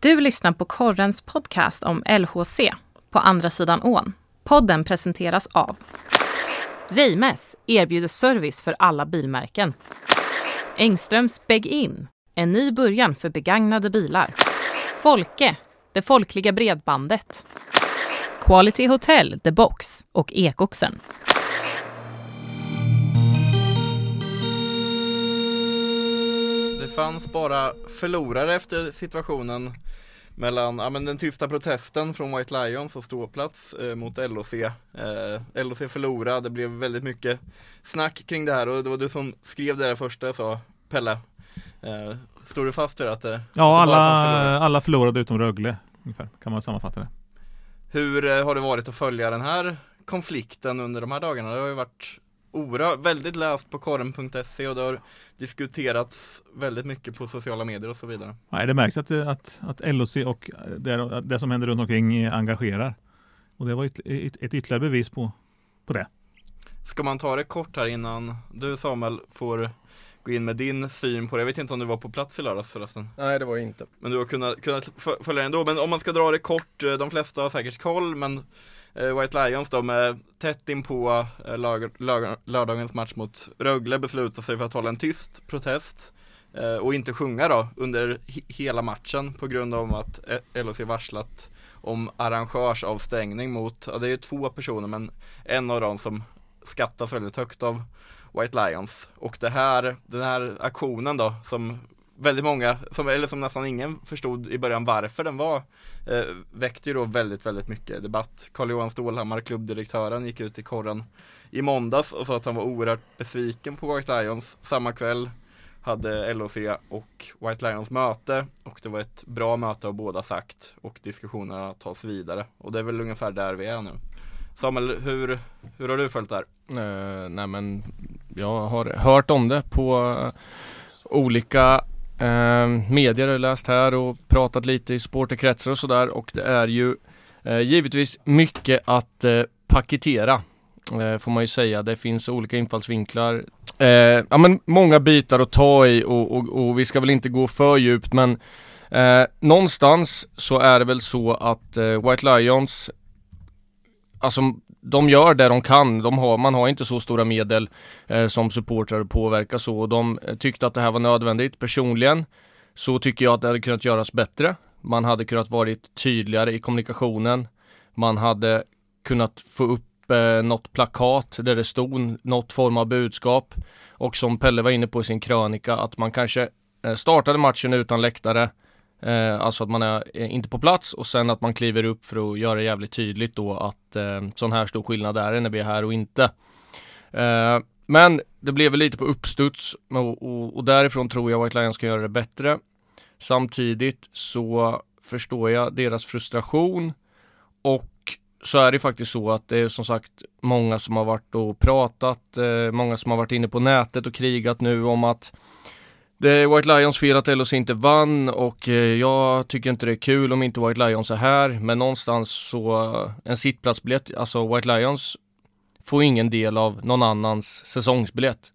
Du lyssnar på Korrens podcast om LHC, På andra sidan ån. Podden presenteras av Reimes erbjuder service för alla bilmärken. Engströms Beg-In, en ny början för begagnade bilar. Folke, det folkliga bredbandet. Quality Hotel, The Box och Ekoxen. Fanns bara förlorare efter situationen mellan ja, men den tysta protesten från White Lions och ståplats eh, mot LOC. Eh, LOC förlorade, det blev väldigt mycket snack kring det här och det var du som skrev det där första sa Pelle. Eh, står du fast vid att det Ja, det var alla, förlorade? alla förlorade utom Rögle. Ungefär, kan man sammanfatta det. Hur eh, har det varit att följa den här konflikten under de här dagarna? Det har ju varit oerhört, väldigt läst på korren.se och det har diskuterats väldigt mycket på sociala medier och så vidare. Nej, det märks att, att, att LOC och det, det som händer runt omkring engagerar. Och det var ett, ett, ett ytterligare bevis på, på det. Ska man ta det kort här innan du Samuel får gå in med din syn på det? Jag vet inte om du var på plats i lördags förresten? Nej det var jag inte. Men du har kunnat, kunnat följa det ändå. Men om man ska dra det kort, de flesta har säkert koll, men Eh, White Lions då med tätt in på eh, lördagens match mot Rögle beslutar sig för att hålla en tyst protest eh, och inte sjunga då under hela matchen på grund av att eh, LHC varslat om arrangörsavstängning mot, ja det är ju två personer men en av dem som skattas väldigt högt av White Lions. Och det här, den här aktionen då som väldigt många, som, eller som nästan ingen förstod i början varför den var, eh, väckte ju då väldigt, väldigt mycket debatt. Carl-Johan Stålhammar, klubbdirektören, gick ut i korren i måndags och sa att han var oerhört besviken på White Lions. Samma kväll hade LOC och White Lions möte och det var ett bra möte av båda sagt och diskussionerna tas vidare och det är väl ungefär där vi är nu. Samuel, hur, hur har du följt det här? Uh, nej men jag har hört om det på olika eh, medier jag läst här och pratat lite i supporterkretsar och sådär och det är ju eh, givetvis mycket att eh, paketera eh, får man ju säga. Det finns olika infallsvinklar. Eh, ja men många bitar att ta i och, och, och vi ska väl inte gå för djupt men eh, någonstans så är det väl så att eh, White Lions Alltså de gör det de kan. De har, man har inte så stora medel eh, som supportrar att påverka så. Och de eh, tyckte att det här var nödvändigt. Personligen så tycker jag att det hade kunnat göras bättre. Man hade kunnat varit tydligare i kommunikationen. Man hade kunnat få upp eh, något plakat där det stod något form av budskap. Och som Pelle var inne på i sin krönika att man kanske eh, startade matchen utan läktare. Eh, alltså att man är eh, inte på plats och sen att man kliver upp för att göra jävligt tydligt då att eh, sån här stor skillnad är det när vi är här och inte. Eh, men det blev väl lite på uppstuds och, och, och därifrån tror jag White Lions kan göra det bättre. Samtidigt så förstår jag deras frustration och så är det faktiskt så att det är som sagt många som har varit och pratat, eh, många som har varit inne på nätet och krigat nu om att det är White Lions fel att LHC inte vann och eh, jag tycker inte det är kul om inte White Lions är här. Men någonstans så, eh, en sittplatsbiljett, alltså White Lions får ingen del av någon annans säsongsbiljett.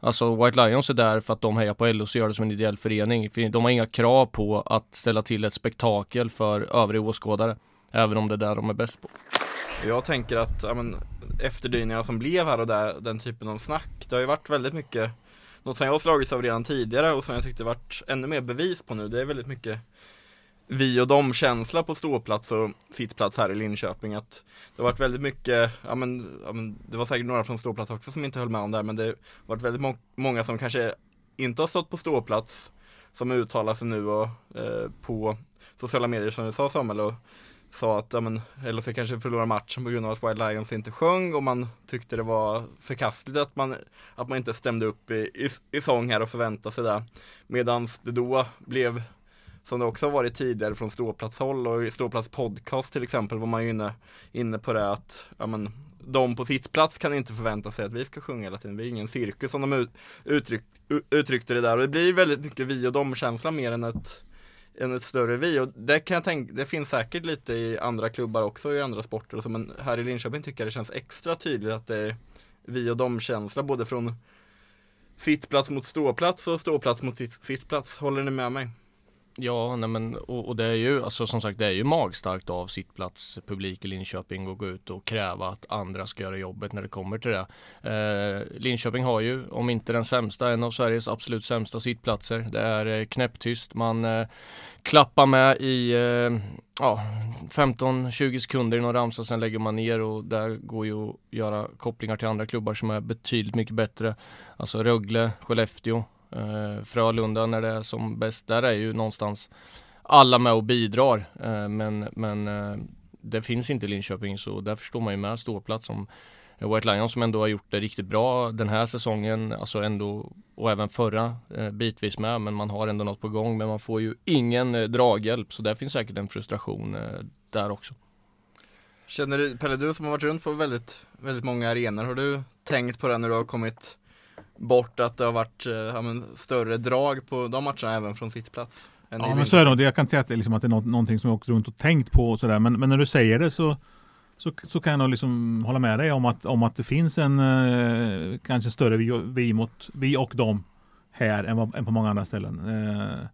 Alltså White Lions är där för att de hejar på LHC och gör det som en ideell förening. De har inga krav på att ställa till ett spektakel för övriga åskådare. Även om det är där de är bäst på. Jag tänker att ja, men, efterdyningarna som blev här och där, den typen av snack, det har ju varit väldigt mycket något som jag har slagits av redan tidigare och som jag tyckte varit ännu mer bevis på nu, det är väldigt mycket vi och dem känsla på ståplats och sittplats här i Linköping. Att det har varit väldigt mycket, ja men, ja men det var säkert några från ståplats också som inte höll med om det här men det har varit väldigt må många som kanske inte har stått på ståplats som uttalar sig nu och eh, på sociala medier som du sa Samuel och sa att ja, men, LHC kanske förlorar matchen på grund av att Wild Lions inte sjöng och man tyckte det var förkastligt att man, att man inte stämde upp i, i, i sång här och förväntade sig det. Medan det då blev, som det också har varit tidigare från ståplatshåll och i ståplats podcast till exempel var man ju inne, inne på det att ja, men, de på sitt plats kan inte förvänta sig att vi ska sjunga hela tiden. Vi är ingen cirkus som de ut, uttryck, uttryckte det där och det blir väldigt mycket vi och dem känsla mer än ett än ett större vi och det kan jag tänka, det finns säkert lite i andra klubbar också i andra sporter och så, men här i Linköping tycker jag det känns extra tydligt att det är vi och dem känsla både från sittplats mot ståplats och ståplats mot sittplats. Håller ni med mig? Ja, nej men och, och, det är ju alltså som sagt det är ju magstarkt av sittplatspublik i Linköping att gå ut och kräva att andra ska göra jobbet när det kommer till det. Eh, Linköping har ju, om inte den sämsta, en av Sveriges absolut sämsta sittplatser. Det är eh, knäpptyst. Man eh, klappar med i eh, ja, 15-20 sekunder i någon ramsa, sen lägger man ner och där går ju att göra kopplingar till andra klubbar som är betydligt mycket bättre. Alltså Rögle, Skellefteå, Eh, Frölunda när det är som bäst, där är ju någonstans alla med och bidrar. Eh, men men eh, det finns inte i Linköping så där förstår man ju med ståplats som White Lions som ändå har gjort det riktigt bra den här säsongen, alltså ändå och även förra eh, bitvis med, men man har ändå något på gång, men man får ju ingen eh, draghjälp, så där finns säkert en frustration eh, där också. Känner du, Pelle, du som har varit runt på väldigt, väldigt många arenor, har du tänkt på det när du har kommit bort att det har varit eh, ja, men, större drag på de matcherna även från sittplats. Ja men så är det Jag kan inte säga att det, är, liksom, att det är något, någonting som jag åkt runt och tänkt på och sådär. Men, men när du säger det så, så, så kan jag liksom hålla med dig om att, om att det finns en eh, kanske större vi, vi, mot, vi och dem här än, vad, än på många andra ställen. Eh,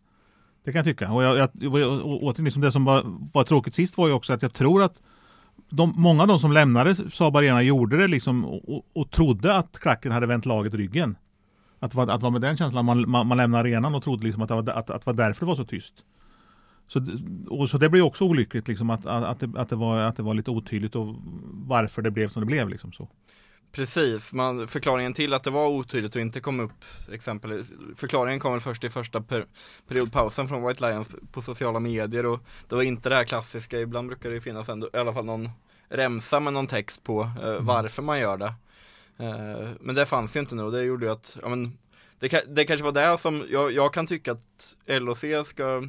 det kan jag tycka. Och, jag, jag, och, och, liksom det som var, var tråkigt sist var ju också att jag tror att de, många av de som lämnade Saab Arena gjorde det liksom och, och trodde att klacken hade vänt laget ryggen. Att, att, att var med den känslan, man, man, man lämnade arenan och trodde liksom att det var, att, att var därför det var så tyst. Så, och, så det blev också olyckligt liksom att, att, att, det, att, det var, att det var lite otydligt och varför det blev som det blev. Liksom så. Precis, man, förklaringen till att det var otydligt och inte kom upp exempel, förklaringen kom först i första per, periodpausen från White Lions på sociala medier och det var inte det här klassiska, ibland brukar det finnas ändå, i alla fall någon remsa med någon text på eh, mm. varför man gör det. Eh, men det fanns ju inte nu och det gjorde ju att, ja men det, det kanske var det som, jag, jag kan tycka att LOC ska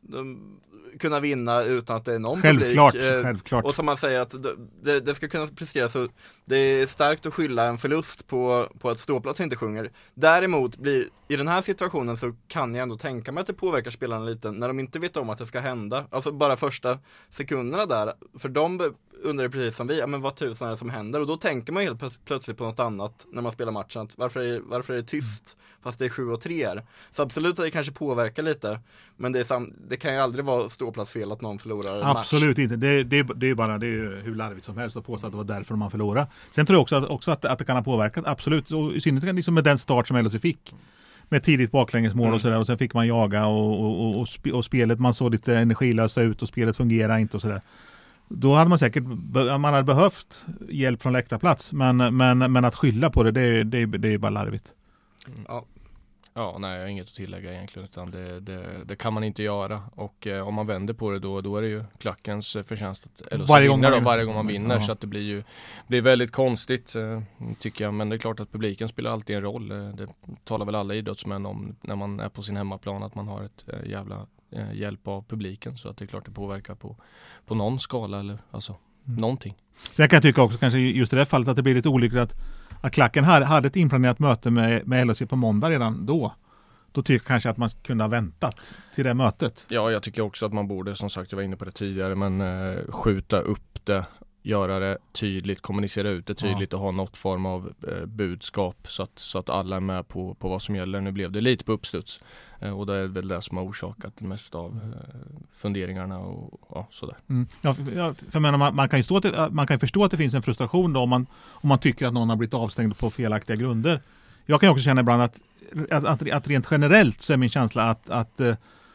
de, kunna vinna utan att det är någon självklart, publik. Eh, självklart. Och som man säger att det, det, ska kunna presteras så det är starkt att skylla en förlust på, på att ståplats inte sjunger. Däremot blir, i den här situationen så kan jag ändå tänka mig att det påverkar spelarna lite när de inte vet om att det ska hända. Alltså bara första sekunderna där, för de undrar precis som vi, ja men vad tusan är det som händer? Och då tänker man helt plötsligt på något annat när man spelar matchen. Varför, är, varför är det tyst fast det är 7 och 3 här? Så absolut att det kanske påverkar lite. Men det, sam, det kan ju aldrig vara ståplatsfel att någon förlorar en Absolut inte. Det, det, det är bara det är hur larvigt som helst att påstå att det var därför man förlorade. Sen tror jag också att, också att, att det kan ha påverkat, absolut. Och I synnerhet liksom med den start som LHC fick med tidigt baklängesmål mm. och sådär och sen fick man jaga och, och, och, och, spelet, man såg lite energilösa ut och spelet fungerar inte och sådär. Då hade man säkert man hade behövt hjälp från läktarplats men, men, men att skylla på det, det, det, det är bara larvigt. Mm. Ja. Ja, nej, jag har inget att tillägga egentligen utan det, det, det kan man inte göra och eh, om man vänder på det då, då är det ju klackens eh, förtjänst att LHC varje gång, då, varje gång man vinner ja. så att det blir ju blir väldigt konstigt eh, tycker jag men det är klart att publiken spelar alltid en roll. Eh, det talar väl alla idrottsmän om när man är på sin hemmaplan att man har ett eh, jävla eh, hjälp av publiken så att det är klart det påverkar på, på någon skala eller alltså mm. någonting. Sen kan jag tycka också kanske just i det här fallet att det blir lite olyckligt att, att klacken hade, hade ett inplanerat möte med, med LHC på måndag redan då. Då tycker jag kanske att man kunde ha väntat till det mötet. Ja, jag tycker också att man borde, som sagt, jag var inne på det tidigare, men eh, skjuta upp det göra det tydligt, kommunicera ut det tydligt och ha något form av eh, budskap så att, så att alla är med på, på vad som gäller. Nu blev det lite på uppstuds eh, och det är väl det som har orsakat det mesta av eh, funderingarna och ja, sådär. Mm. Ja, för, för menar, man, man, kan ju stå att man kan förstå att det finns en frustration då om man, om man tycker att någon har blivit avstängd på felaktiga grunder. Jag kan också känna ibland att, att, att, att rent generellt så är min känsla att, att eh,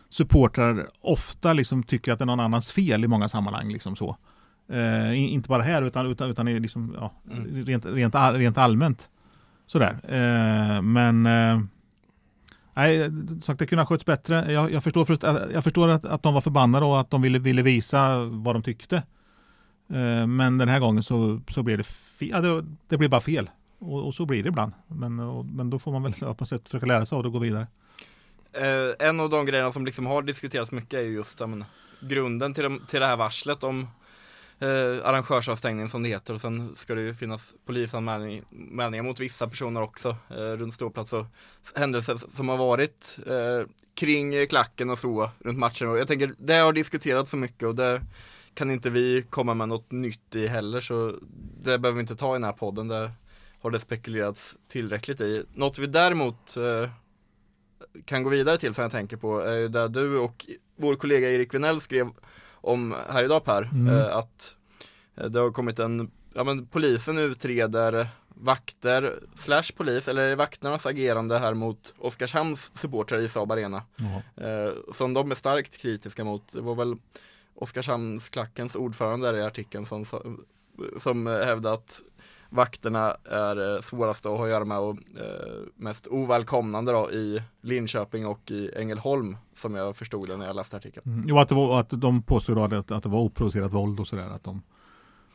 supportrar ofta liksom tycker att det är någon annans fel i många sammanhang. Liksom så. Eh, inte bara här utan, utan, utan liksom, ja, mm. rent, rent, rent allmänt. Sådär. Eh, men eh, Nej, sagt det kunde ha skötts bättre. Jag, jag förstår, jag förstår att, att de var förbannade och att de ville, ville visa vad de tyckte. Eh, men den här gången så, så blev det fel. Ja, det, det blev bara fel. Och, och, så blir det ibland. Men, och, men då får man väl på något sätt försöka lära sig av det och gå vidare. Eh, en av de grejerna som liksom har diskuterats mycket är just men, grunden till, de, till det här varslet om eh, arrangörsavstängning som det heter och sen ska det ju finnas polisanmälningar mot vissa personer också eh, runt ståplats och händelser som har varit eh, kring klacken och så runt matchen och jag tänker det har diskuterats så mycket och det kan inte vi komma med något nytt i heller så det behöver vi inte ta i den här podden. Det har det spekulerats tillräckligt i. Något vi däremot eh, kan gå vidare till som jag tänker på är ju där du och vår kollega Erik Vinell skrev om här idag Per, Mm. eh, att eh, det har kommit en, ja men polisen utreder vakter slash polis, eller vakternas agerande här mot Oskarshamns supportrar i Saab Arena. Eh, som de är starkt kritiska mot. Det var väl Oskarshamnsklackens ordförande i artikeln som, som hävdade att vakterna är eh, svårast svåraste att ha att göra med och eh, mest ovälkomnande då i Linköping och i Ängelholm som jag förstod det när jag läste artikeln. Mm. Jo, att, det var, att de påstod att, att det var oprovocerat våld och sådär. Att, de,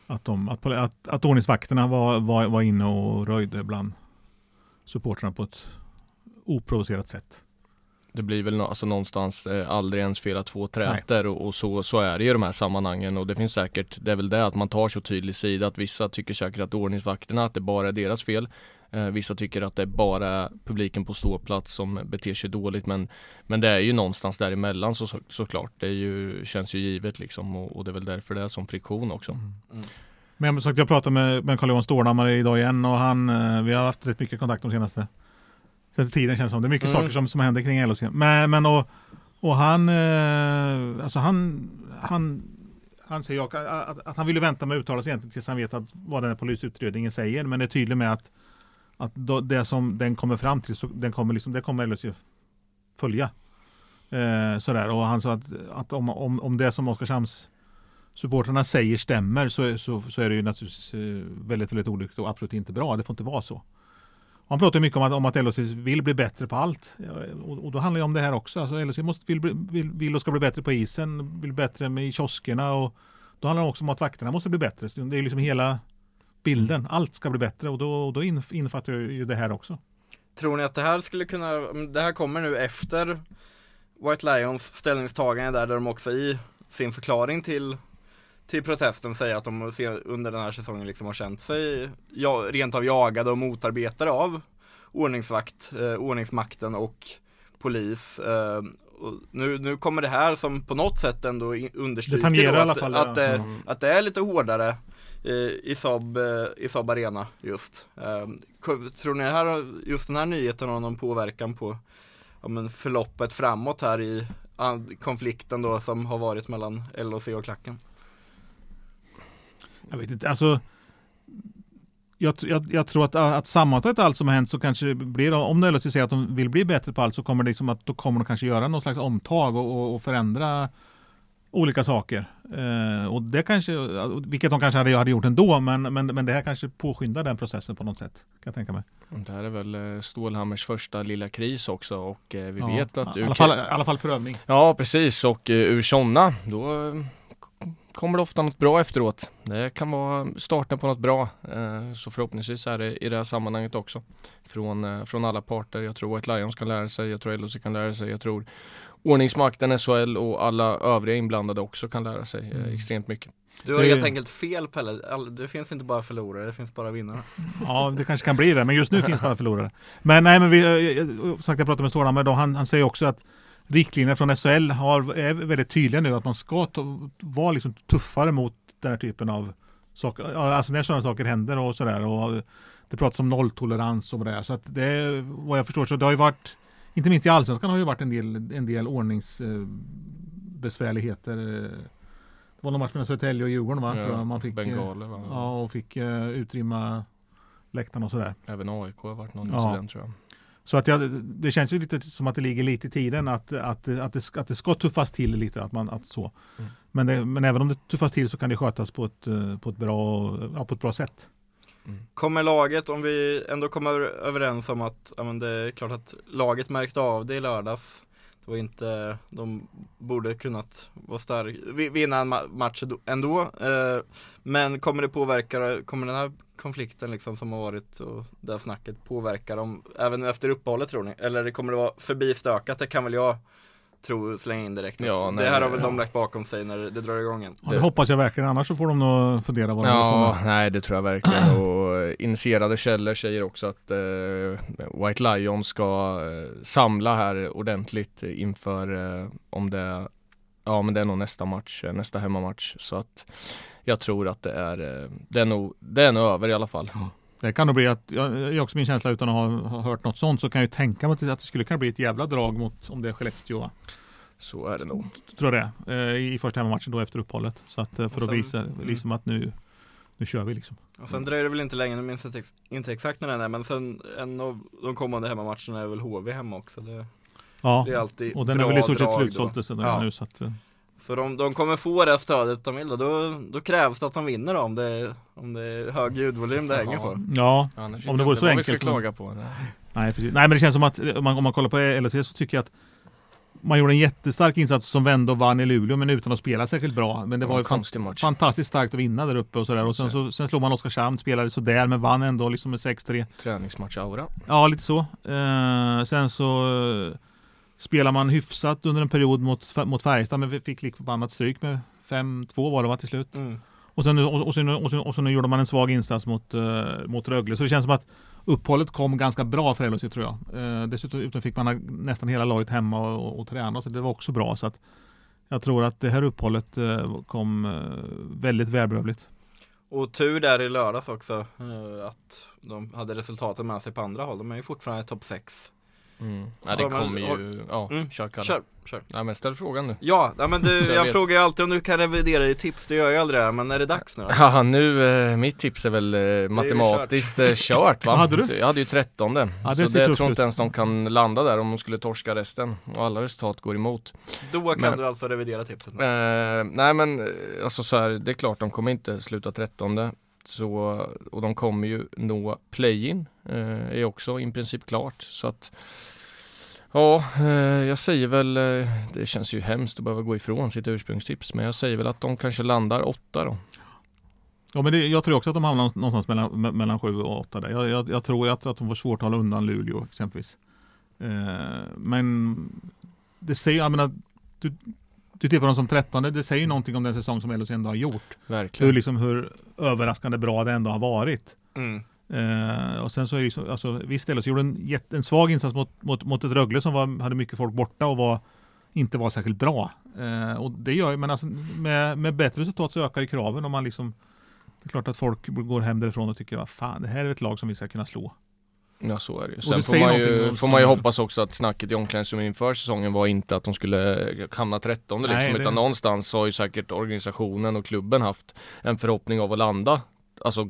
att, de, att, att, att ordningsvakterna var, var, var inne och röjde bland supportrarna på ett oprovocerat sätt. Det blir väl nå- alltså någonstans eh, aldrig ens fel att två träter och, och så, så är det i de här sammanhangen och det finns säkert, det är väl det att man tar så tydlig sida att vissa tycker säkert att ordningsvakterna, att det bara är deras fel. Eh, vissa tycker att det bara är publiken på ståplats som beter sig dåligt men, men det är ju någonstans däremellan så, så, såklart. Det är ju, känns ju givet liksom och, och det är väl därför det är som friktion också. Men jag, sagt, jag pratade med, med Carl-Johan Stålhammar idag igen och han, eh, vi har haft rätt mycket kontakt de senaste senaste tiden känns som. Det är mycket Mm. saker som, som händer kring LHC. Men, men och, och han, eh, alltså han, han, han säger jag, att, att han ville vänta med att uttala sig egentligen tills han vet att, vad den här polisutredningen säger. Men det är tydligt med att, att då, det som den kommer fram till, så den kommer liksom, det kommer LHC följa. Eh, sådär. Och han sa att, att om, om, om det som Oskarshamns supportrarna säger stämmer så, så, så är det ju naturligtvis eh, väldigt, väldigt olyckligt och absolut inte bra. Det får inte vara så. Han pratar mycket om att, om att LHC vill bli bättre på allt. Och, och då handlar det om det här också. Alltså LHC måste, vill, vill, vill och ska bli bättre på isen, vill bättre med i kioskerna och då handlar det också om att vakterna måste bli bättre. Så Det är liksom hela bilden. Allt ska bli bättre och då, och då innefattar ju det här också. Tror ni att det här skulle kunna, det här kommer nu efter White Lions ställningstagande där, där de också i sin förklaring till till protesten säger att de under den här säsongen liksom har känt sig ja, rent av jagade och motarbetade av ordningsvakt, eh, ordningsmakten och polis. Eh, och nu, nu kommer det här som på något sätt ändå i- understryker i att, fall, att, ja. det- Mm. att det är lite hårdare eh, i Saab, eh, i Saab Arena just. Eh, tror ni här, just den här nyheten har någon påverkan på ja, men förloppet framåt här i konflikten då som har varit mellan LHC och klacken? Jag vet inte, alltså jag, jag, jag tror att, att sammantaget allt som har hänt så kanske det blir, om det LHC säger att de vill bli bättre på allt så kommer det liksom att då kommer de kanske göra något slags omtag och, och, och förändra olika saker. Eh, och det kanske, vilket de kanske hade, hade gjort ändå, men, men, men det här kanske påskyndar den processen på något sätt. Kan jag tänka mig. Det här är väl eh, Stålhammers första lilla kris också och eh, vi Ja, vet att I alla fall, i alla fall prövning. Ja precis och eh, ur sådana då kommer det ofta något bra efteråt. Det kan vara starten på något bra. Eh, så förhoppningsvis är det i det här sammanhanget också. Från, eh, från alla parter. Jag tror White Lions kan lära sig, jag tror LHC kan lära sig, jag tror ordningsmakten, SHL och alla övriga inblandade också kan lära sig eh, Mm. extremt mycket. Du har Det- helt enkelt fel Pelle, det finns inte bara förlorare, det finns bara vinnare. Ja, det kanske kan bli det, men just nu finns bara förlorare. Men nej, men vi, eh, eh, sagt jag pratade med Stålhammar idag, han, han säger också att riktlinjerna från SHL har, är väldigt tydliga nu att man ska ta, vara liksom tuffare mot den här typen av saker. Ja, Alltså när sådana saker händer och sådär. Och det pratas om nolltolerans och vad det är. Så att det vad jag förstår så det har ju varit, inte minst i Allsvenskan har det ju varit en del, en del ordningsbesvärligheter. Det var någon match mellan Södertälje och Djurgården va? tror jag. Man fick, eh, Bengaler va? Ja, och fick uh, utrymma läktarna och sådär. Även AIK har varit någon Ja. incident tror jag. Så att jag, det känns ju lite som att det ligger lite i tiden att, att, att, det, ska- att det ska tuffas till lite. Att man, att så. Mm. Men, det, men även om det tuffas till så kan det skötas på ett, på ett, bra, ja, på ett bra sätt. Kommer laget, om vi ändå kommer överens om att, ja men det är klart att laget märkte av det i lördags. Det var inte, de borde kunnat vara stark, vi- vinna en ma- match ändå-. Eh, men kommer det påverka, kommer den här konflikten liksom som har varit och det här snacket påverka dem även efter uppehållet tror ni? Eller kommer det vara förbi stökat? Det kan väl jag tro slänga in direkt Ja, nej, Det här har väl ja. de lagt bakom sig när det, drar igång igen. Ja, det, hoppas jag verkligen, annars så får de nog fundera vad de Ja, på med. nej det tror jag verkligen och initierade källor säger också att eh, White Lion ska eh, samla här ordentligt inför eh, om det Ja men det är nog nästa match, eh, nästa hemmamatch så att Jag tror att det är, eh, det är nog, det är nog över i alla fall Det kan nog bli att, jag också min känsla utan att ha, hört något sånt så kan jag ju tänka mig att det, skulle kunna bli ett jävla drag mot om det är Skellefteå. va? Så är det nog. Tror jag det eh, i första hemmamatchen då efter uppehållet. Så att eh, för att visa liksom att nu, nu kör vi liksom. Och sen dröjer det väl inte länge, nu minns jag inte ex- inte exakt när den är, men sen en av de kommande hemmamatcherna är väl HV hemma också. Det, Ja, det är alltid och den är väl i stort sett dessutom Ja. nu så att, eh, Så de, de kommer få det stödet de vill då, då, då krävs det att de vinner då, om det, är- om det är hög ljudvolym det hänger Ja. på. Ja, Annars Om det vore så vad vi ska enkelt klaga på. Nej. nej precis. Nej men det känns som att om man, om man kollar på LHC så tycker jag att man gjorde en jättestark insats som vände och vann i Luleå men utan att spela särskilt bra. Men det Det var var ju konstig match. fantastiskt starkt att vinna där uppe och sådär. Och sen, så, sen slog man Oskarshamn, spelade sådär men vann ändå liksom med 6-3. Träningsmatch-aura. Ja, lite så. Eh, sen så eh, spelar man hyfsat under en period mot, mot Färjestad men vi fick lik förbannat stryk med 5-2 var det va till slut. Mm. Och sen, och, och, sen, och, sen, och sen gjorde man en svag insats mot, eh, mot Rögle. Så det känns som att uppehållet kom ganska bra för LHC tror jag. Eh, dessutom fick man nästan hela laget hemma och, och, och träna så det var också bra. Så att jag tror att det här uppehållet eh, kom eh, väldigt välbehövligt. Och tur där i lördags också, eh, att de hade resultaten med sig på andra håll. De är ju fortfarande i topp 6. Mm. Ja, det man- kommer ju, ja, Mm. kör Kalle. Kör, kör. Nej men ställ frågan nu. Ja, nej, men du, jag jag frågar ju alltid om du kan revidera i tips, det gör jag aldrig det, men är det dags nu då? Haha, nu, eh, mitt tips är väl eh, matematiskt eh, kört va? Vad hade du? Jag hade ju 13 Ja, det Så det tufft tror inte ens de kan landa där om de skulle torska resten och alla resultat går emot. Då kan Men- du alltså revidera tipset. Eh, nej men alltså så här, det är klart de kommer inte sluta 13 så, och de kommer ju nå play-in eh, är också i princip klart så att Ja, eh, jag säger väl, eh, det känns ju hemskt att behöva gå ifrån sitt ursprungstips men jag säger väl att de kanske landar åtta då. Ja, men det, jag tror också att de hamnar någonstans mellan, mellan 7 och 8 där. Jag, jag, jag tror att, att de får svårt att hålla undan Luleå exempelvis. Eh, men det säger, jag menar, du, du tippar dem som 13 det säger ju någonting om den säsong som LHC ändå har gjort. Hur, Verkligen. liksom, hur överraskande bra det ändå har varit. Mm. Eh, och sen så är det ju så, alltså, visst LHC gjorde en, jätte, en svag insats mot, mot, mot ett Rögle som var, hade mycket folk borta och var, inte var särskilt bra. Eh, och det gör ju, men alltså, med, med bättre resultat så ökar ju kraven om man liksom det är klart att folk går hem därifrån och tycker vad fan, det här är ett lag som vi ska kunna slå. Ja så är det ju. Sen får man ju, får man ju hoppas också att snacket i omklädningsrummet inför säsongen var inte att de skulle hamna 13 liksom, Nej, det- utan någonstans har ju säkert organisationen och klubben haft en förhoppning av att landa Alltså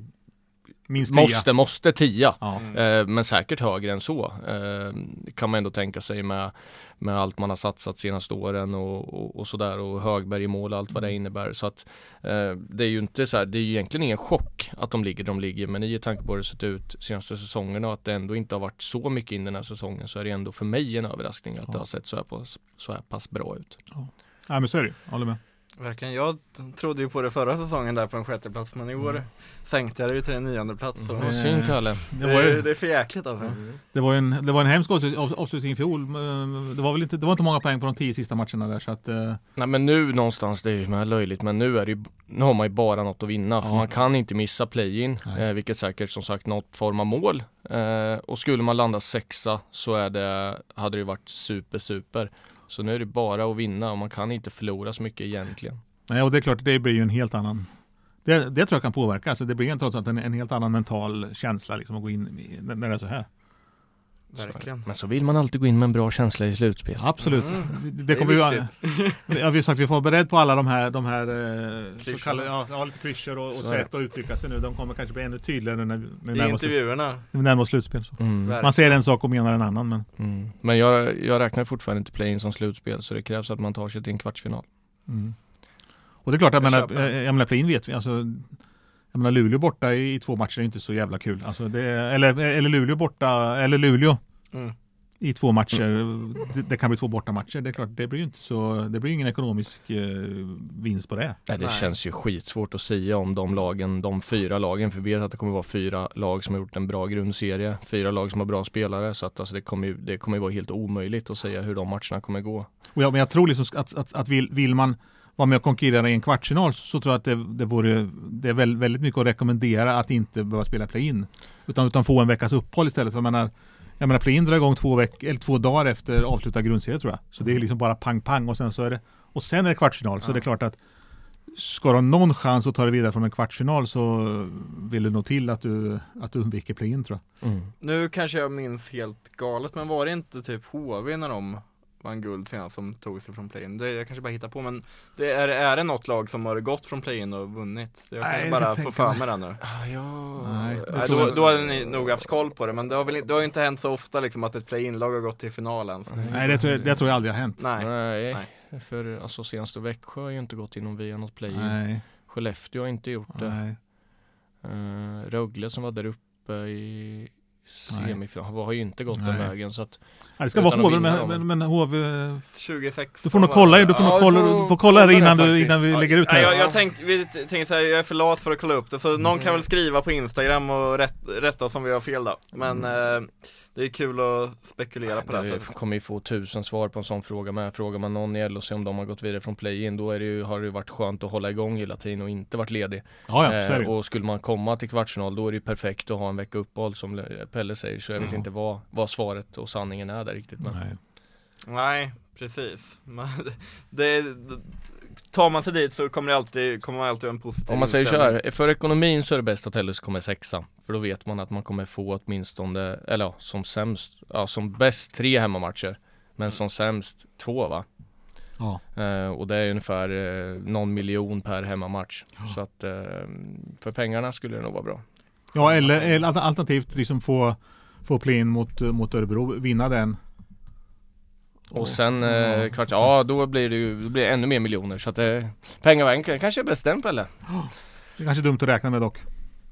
Minst tia. måste, måste tia Ja. Mm. eh, Men säkert högre än så eh, Kan man ändå tänka sig med Med allt man har satsat senaste åren och, och, och sådär och Högberg i mål och allt vad det innebär så att eh, Det är ju inte så här, det är ju egentligen ingen chock att de ligger där de ligger men i tanke på hur det sett ut senaste säsongerna och att det ändå inte har varit så mycket in den här säsongen så är det ändå för mig en överraskning att Ja. det har sett så här, på, så här pass bra ut. Nej men så är det ju. Håller med. Verkligen, jag trodde ju på det förra säsongen där på en sjätte plats men i år Mm. sänkte jag det ju till en nionde plats Mm. synd Kalle. Det det, var, är, ju, det är för jäkligt alltså. det var en, det var en hemsk avslut- av- avslutning i fjol. Det var väl inte, det var inte många poäng på de tio sista matcherna där så att eh, Nej men nu någonstans, det är ju med löjligt men nu är det ju, nu har man ju bara något att vinna för Ja. man kan inte missa play-in eh, vilket säkert som sagt något form av mål eh, och skulle man landa sexa så är det, hade det ju varit super super så nu är det bara att vinna och man kan inte förlora så mycket egentligen. Nej, och det är klart, det blir ju en helt annan det, det tror jag kan påverka. Alltså det blir en, trots allt en, en helt annan mental känsla liksom, att gå in i, när när det är så här. Verkligen. Men så vill man alltid gå in med en bra känsla i slutspel. Absolut. Mm. Det, det Det är kommer vi, viktigt. ja, vi har sagt att vi får vara beredd på alla de här, de här eh, så kallade, ja, ja, lite klyschor och, och sätt att uttrycka sig nu. De kommer kanske bli ännu tydligare nu när vi, när vi I närmar oss, när intervjuerna. vi närmar oss slutspel. Så. Mm. Verkligen. Man säger en sak och menar en annan. Men, Mm. Men jag, jag räknar fortfarande inte play-in som slutspel så det krävs att man tar sig till en kvartsfinal. mm. Och det är klart, jag, Jag menar, köper. jag, jag menar play-in vet vi. Alltså, jag menar Luleå borta i, i två matcher är inte så jävla kul. Alltså, det, eller, eller Luleå borta, eller Luleå Mm. i två matcher. Det, det kan bli två bortamatcher. Det är klart, det blir ju inte så, det blir ingen ekonomisk eh, vinst på det. Nej, det Nej. känns ju skitsvårt att säga om de lagen, de fyra lagen, för vi vet att det kommer vara fyra lag som har gjort en bra grundserie, fyra lag som har bra spelare, så att alltså, det kommer ju, det kommer vara helt omöjligt att säga hur de matcherna kommer gå. Och jag, men jag tror liksom att, att, att vill, vill man vara med och konkurrera i en kvartsfinal så, så tror jag att det, det, vore, det är väl, väldigt mycket att rekommendera att inte behöva spela play-in. Utan, utan få en veckas uppehåll istället. För Jag menar, jag menar play-in drar igång två, veck, eller två dagar efter avslutad grundserie tror jag. Så det är liksom bara pang pang och sen så är det och sen är det kvartsfinal. Så Ja. det är klart att ska du ha någon chans att ta dig vidare från en kvartsfinal så vill det nog till att du, att du undviker play-in tror jag. Mm. Nu kanske jag minns helt galet, men var det inte typ HV när de vann guld senast som tog sig från play-in? Det, jag kanske bara hittar på, men det är, är det något lag som har gått från play-in och vunnit? Jag kanske Nej, bara får för mig det nu. Ah, ja. Nej, Nej, då, jag- då hade ni nog haft koll på det, men det har väl inte- det har ju inte hänt så ofta liksom att ett play-in-lag har gått till finalen. Så. Nej. Det tror jag, det tror jag aldrig har hänt. Nej. Nej, Nej. för alltså senaste Växjö har ju inte gått inom via något play-in. Nej, Skellefteå har inte gjort det. nej. Uh, Rögle som var där uppe i semifinal har ju inte gått den Nej. vägen så att Ja, det ska vara HV, men, men, men HV... 26 Du får nog kolla, du får Ja, nog kolla, får du får kolla det kolla innan du, innan vi Ja, lägger ut det nej, här. jag, jag tänk, t- tänker så här, jag är för lat för att kolla upp det, så någon kan väl skriva på Instagram och rätt, rätta oss om vi har fel då. Men eh, det är kul att spekulera på det här det sättet. kommer ju få tusen svar på en sån fråga med. Frågar man någon i LHC om de har gått vidare från play-in då är det ju, har det ju varit skönt att hålla igång hela tiden och inte varit ledig. Ja, ja, Eh, och skulle man komma till kvartsfinal då är det ju perfekt att ha en vecka uppehåll som Pelle säger. Så jag vet Ja. inte vad, vad svaret och sanningen är där riktigt. Men Nej. Nej, precis. Det, tar man sig dit så kommer det alltid, kommer man alltid ha en positiv Om man säger så inställning. här, för ekonomin så är det bäst att LHC kommer sexa. För då vet man att man kommer få åtminstone, eller ja, som sämst, ja som bäst tre hemmamatcher. Men som sämst två va? Ja. Eh, och det är ungefär eh, någon miljon per hemmamatch. Ja. Så att eh, för pengarna skulle det nog vara bra. ja, eller, eller alternativt liksom få, få play-in mot, mot Örebro, vinna den. Och sen eh, Ja. kvart, ja då blir det ju då blir det ännu mer miljoner. Så att eh, pengavägen kanske är bäst den Pelle. Det är kanske är dumt att räkna med dock.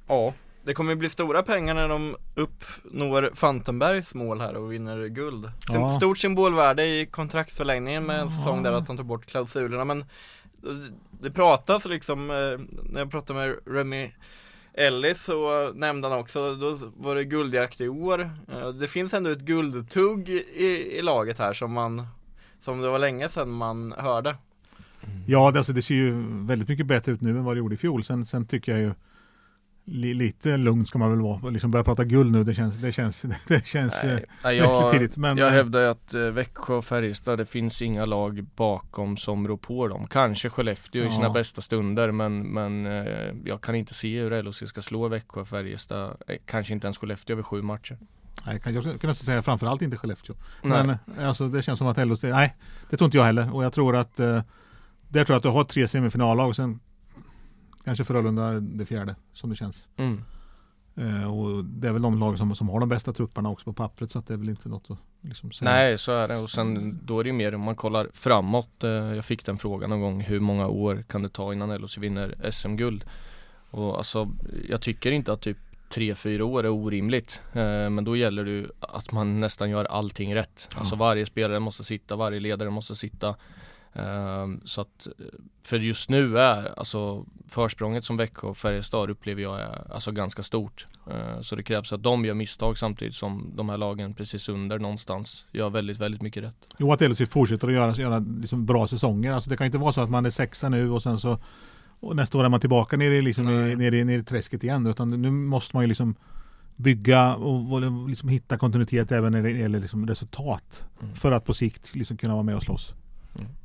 Ja. Det kommer bli stora pengar när de uppnår Fantenbergs mål här och vinner guld. Ja. Stort symbolvärde i kontraktsförlängningen med en säsong där att de tar bort klausulerna men det- det pratas liksom, eh, när jag pratade med Remy Ellis så nämnde han också, då var det guldjakt i år. Eh, det finns ändå ett guldtugg i, i laget här som man, som det var länge sedan man hörde. Ja, det, alltså, det ser ju väldigt mycket bättre ut nu än vad det gjorde i fjol. Sen, sen tycker jag ju lite lugn ska man väl vara. Liksom börja prata guld nu, det känns, det känns, det känns Nej, eh, nej, jag, tidigt. Men, jag eh, hävdar ju att eh, Växjö och Färjestad, det finns inga lag bakom som rår på dem. Kanske Skellefteå i sina Ja. bästa stunder men, men jag kan inte se hur LHC ska slå Växjö och Färjestad. Kanske inte ens Skellefteå över sju matcher. Nej, jag kan nästan säga framförallt inte Skellefteå. Nej. Men alltså, det känns som att LHC, nej det tror inte jag heller. Och jag tror att där tror jag att du har tre semifinallag och sen kanske Frölunda det fjärde som det känns. Mm. Eh, och det är väl de lag som, som har de bästa trupperna också på pappret så att det är väl inte något att liksom säga. Nej, så är det. Och sen då är det ju mer om man kollar framåt. Eh, Jag fick den frågan någon gång. Hur många år kan det ta innan LHC vinner SM-guld? Och alltså, jag tycker inte att typ 3-4 år är orimligt. Eh, Men då gäller det ju att man nästan gör allting rätt. Alltså varje spelare måste sitta, varje ledare måste sitta. Eh, Så att, eh, för just nu är alltså försprånget som Växjö och Färjestad upplever jag är alltså ganska stort. Eh, Så det krävs att de gör misstag samtidigt som de här lagen precis under någonstans gör väldigt, väldigt mycket rätt. Jo att LHC fortsätter att göra, göra liksom bra säsonger. Alltså det kan inte vara så att man är sexa nu och sen så och nästa år är man tillbaka nere i, liksom, i, nere, i, nere i träsket igen. Utan nu måste man ju liksom bygga och liksom hitta kontinuitet även när det gäller liksom resultat. Mm. För att på sikt liksom kunna vara med och slåss.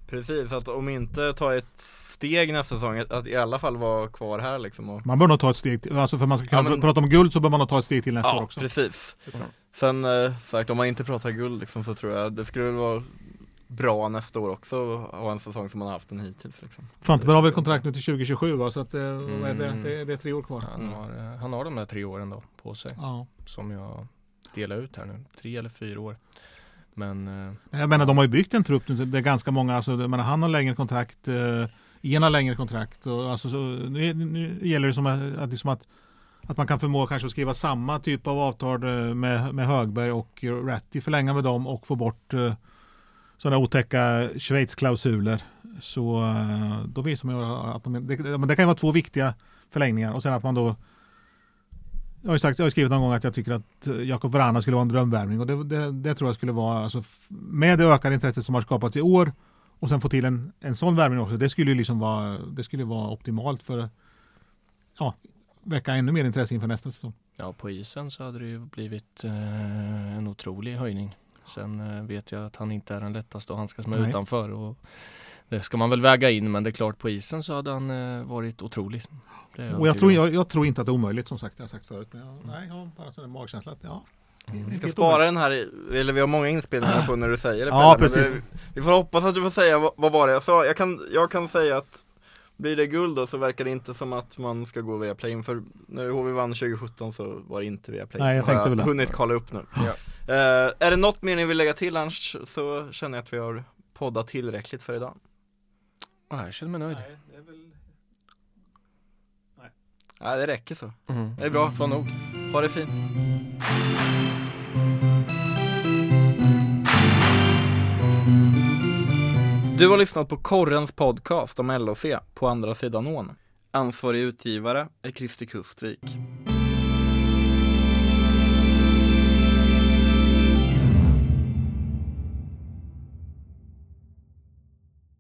Precis, att om inte ta ett steg nästa säsong, att, i alla fall vara kvar här liksom och Man bör nog ta ett steg till. Alltså för man ska kunna Ja, men- prata om guld så bör man nog ta ett steg till nästa år Ja, också. precis. Sen eh, sagt, om man inte pratar guld liksom, så tror jag det skulle vara bra nästa år också att ha en säsong som man har haft den hittills liksom. Fantenberg har väl kontrakt nu till 2027 va? Så att, eh, vad är det? Mm. Det, är- det är tre år kvar. Han har, eh, han har de där tre åren då på sig Ja. som jag delar ut här nu. Tre eller fyra år. Men eh, Jag menar de har ju byggt en trupp nu. Det är ganska många. Alltså, menar, han har längre kontrakt. Eh, Ian har längre kontrakt. Och, alltså, så, nu, nu gäller det som att, att, liksom att, att man kan förmå kanske att skriva samma typ av avtal eh, med, med Högberg och Ratti. Förlänga med dem och få bort eh, sådana otäcka Schweiz-klausuler. Så eh, då visar man ju att man, det, det kan ju vara två viktiga förlängningar. Och sen att man då jag har, sagt, jag har skrivit någon gång att jag tycker att eh, Jakob Vrana skulle vara en drömvärvning och det, det, det tror jag skulle vara, alltså, med det ökade intresset som har skapats i år och sen få till en, en sån värvning också, det skulle ju liksom vara, det skulle vara optimalt för ja, väcka ännu mer intresse inför nästa säsong. ja, på isen så hade det ju blivit eh, en otrolig höjning. Sen eh, vet jag att han inte är den lättaste att handskas med Nej. utanför. Och det ska man väl väga in men det är klart på isen så hade han eh, varit otrolig. Och jag tror, jag, jag tror inte att det är omöjligt som sagt, jag har sagt förut. Men jag, nej, jag har bara sån där magkänsla att ja. är Vi ska spara den här, eller vi har många inspelningar på när du säger det Ja, Pelle, men precis. Vi, vi får hoppas att du får säga vad, vad var det jag sa. Jag kan, jag kan säga att blir det guld då så verkar det inte som att man ska gå via play för när HV vann 2017 så var det inte via play Nej, jag tänkte väl det. hunnit kolla upp nu. Ja. Eh, är det något mer ni vill lägga till annars så känner jag att vi har poddat tillräckligt för idag. Ja, jag känner mig nöjd. Nej, det är väl- Nej, det räcker så. Mm. Det är bra. Får nog. Ha det fint. Du har lyssnat på Korrens podcast om LOC på andra sidan ån. Ansvarig utgivare är Kristi Kustvik.